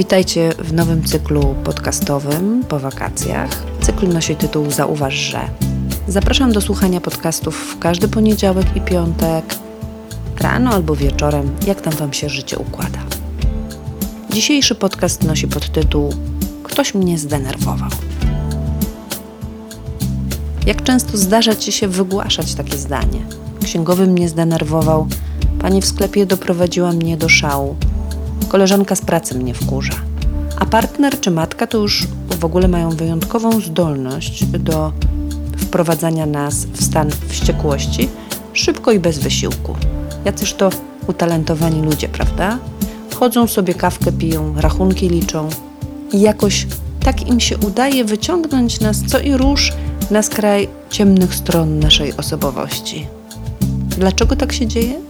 Witajcie w nowym cyklu podcastowym po wakacjach. Cykl nosi tytuł Zauważ, że. Zapraszam do słuchania podcastów w każdy poniedziałek i piątek, rano albo wieczorem, jak tam Wam się życie układa. Dzisiejszy podcast nosi podtytuł Ktoś mnie zdenerwował. Jak często zdarza Ci się wygłaszać takie zdanie? Księgowy mnie zdenerwował, pani w sklepie doprowadziła mnie do szału, koleżanka z pracy mnie wkurza. A partner czy matka to już w ogóle mają wyjątkową zdolność do wprowadzania nas w stan wściekłości szybko i bez wysiłku. Jacyż to utalentowani ludzie, prawda? Chodzą sobie, kawkę piją, rachunki liczą i jakoś tak im się udaje wyciągnąć nas co i róż na skraj ciemnych stron naszej osobowości. Dlaczego tak się dzieje?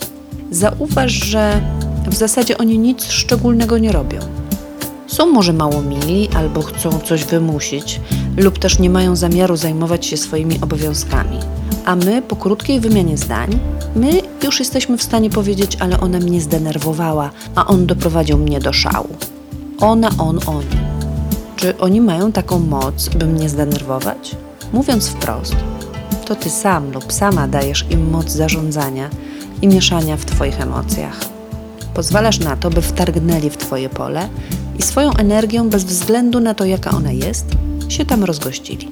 Zauważ, że w zasadzie oni nic szczególnego nie robią. Są może mało mili albo chcą coś wymusić, lub też nie mają zamiaru zajmować się swoimi obowiązkami. A my po krótkiej wymianie zdań, my już jesteśmy w stanie powiedzieć, ale ona mnie zdenerwowała, a on doprowadził mnie do szału. Ona, on, oni. Czy oni mają taką moc, by mnie zdenerwować? Mówiąc wprost, to ty sam lub sama dajesz im moc zarządzania i mieszania w twoich emocjach. Pozwalasz na to, by wtargnęli w twoje pole i swoją energią, bez względu na to, jaka ona jest, się tam rozgościli.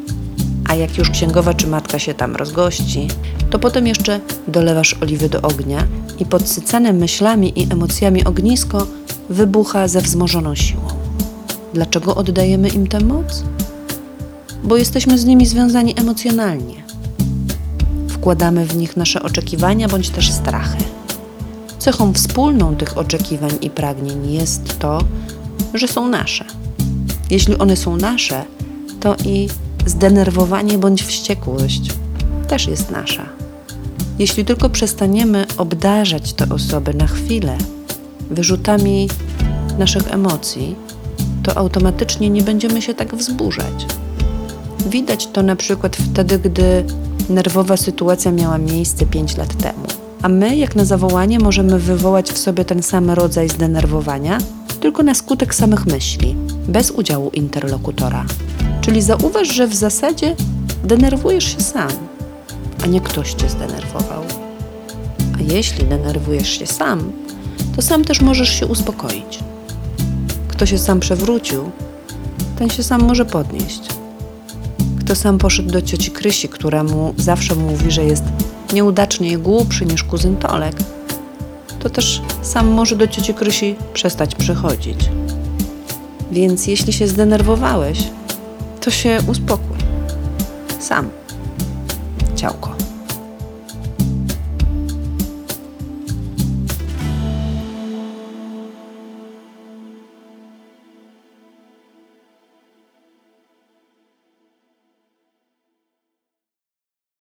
A jak już księgowa czy matka się tam rozgości, to potem jeszcze dolewasz oliwy do ognia i podsycane myślami i emocjami ognisko wybucha ze wzmożoną siłą. Dlaczego oddajemy im tę moc? Bo jesteśmy z nimi związani emocjonalnie. Wkładamy w nich nasze oczekiwania bądź też strachy. Cechą wspólną tych oczekiwań i pragnień jest to, że są nasze. Jeśli one są nasze, to i zdenerwowanie bądź wściekłość też jest nasza. Jeśli tylko przestaniemy obdarzać te osoby na chwilę wyrzutami naszych emocji, to automatycznie nie będziemy się tak wzburzać. Widać to na przykład wtedy, gdy nerwowa sytuacja miała miejsce 5 lat temu. A my, jak na zawołanie, możemy wywołać w sobie ten sam rodzaj zdenerwowania, tylko na skutek samych myśli, bez udziału interlokutora. Czyli zauważ, że w zasadzie denerwujesz się sam, a nie ktoś cię zdenerwował. A jeśli denerwujesz się sam, to sam też możesz się uspokoić. Kto się sam przewrócił, ten się sam może podnieść. Kto sam poszedł do cioci Krysi, która mu zawsze mówi, że jest nieudacznie głupszy niż kuzyn Tolek, to też sam może do cioci Krysi przestać przychodzić. Więc jeśli się zdenerwowałeś, to się uspokój. Sam. Ciałko.